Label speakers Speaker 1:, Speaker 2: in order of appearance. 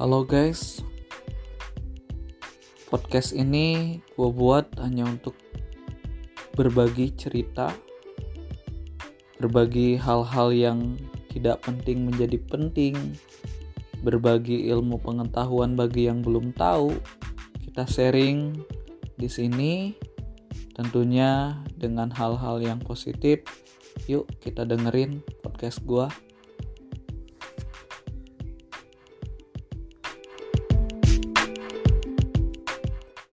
Speaker 1: Halo guys, podcast ini gue buat hanya untuk berbagi cerita, berbagi hal-hal yang tidak penting menjadi penting, berbagi ilmu pengetahuan bagi yang belum tahu. Kita sharing di sini, tentunya dengan hal-hal yang positif. Yuk, kita dengerin podcast gue.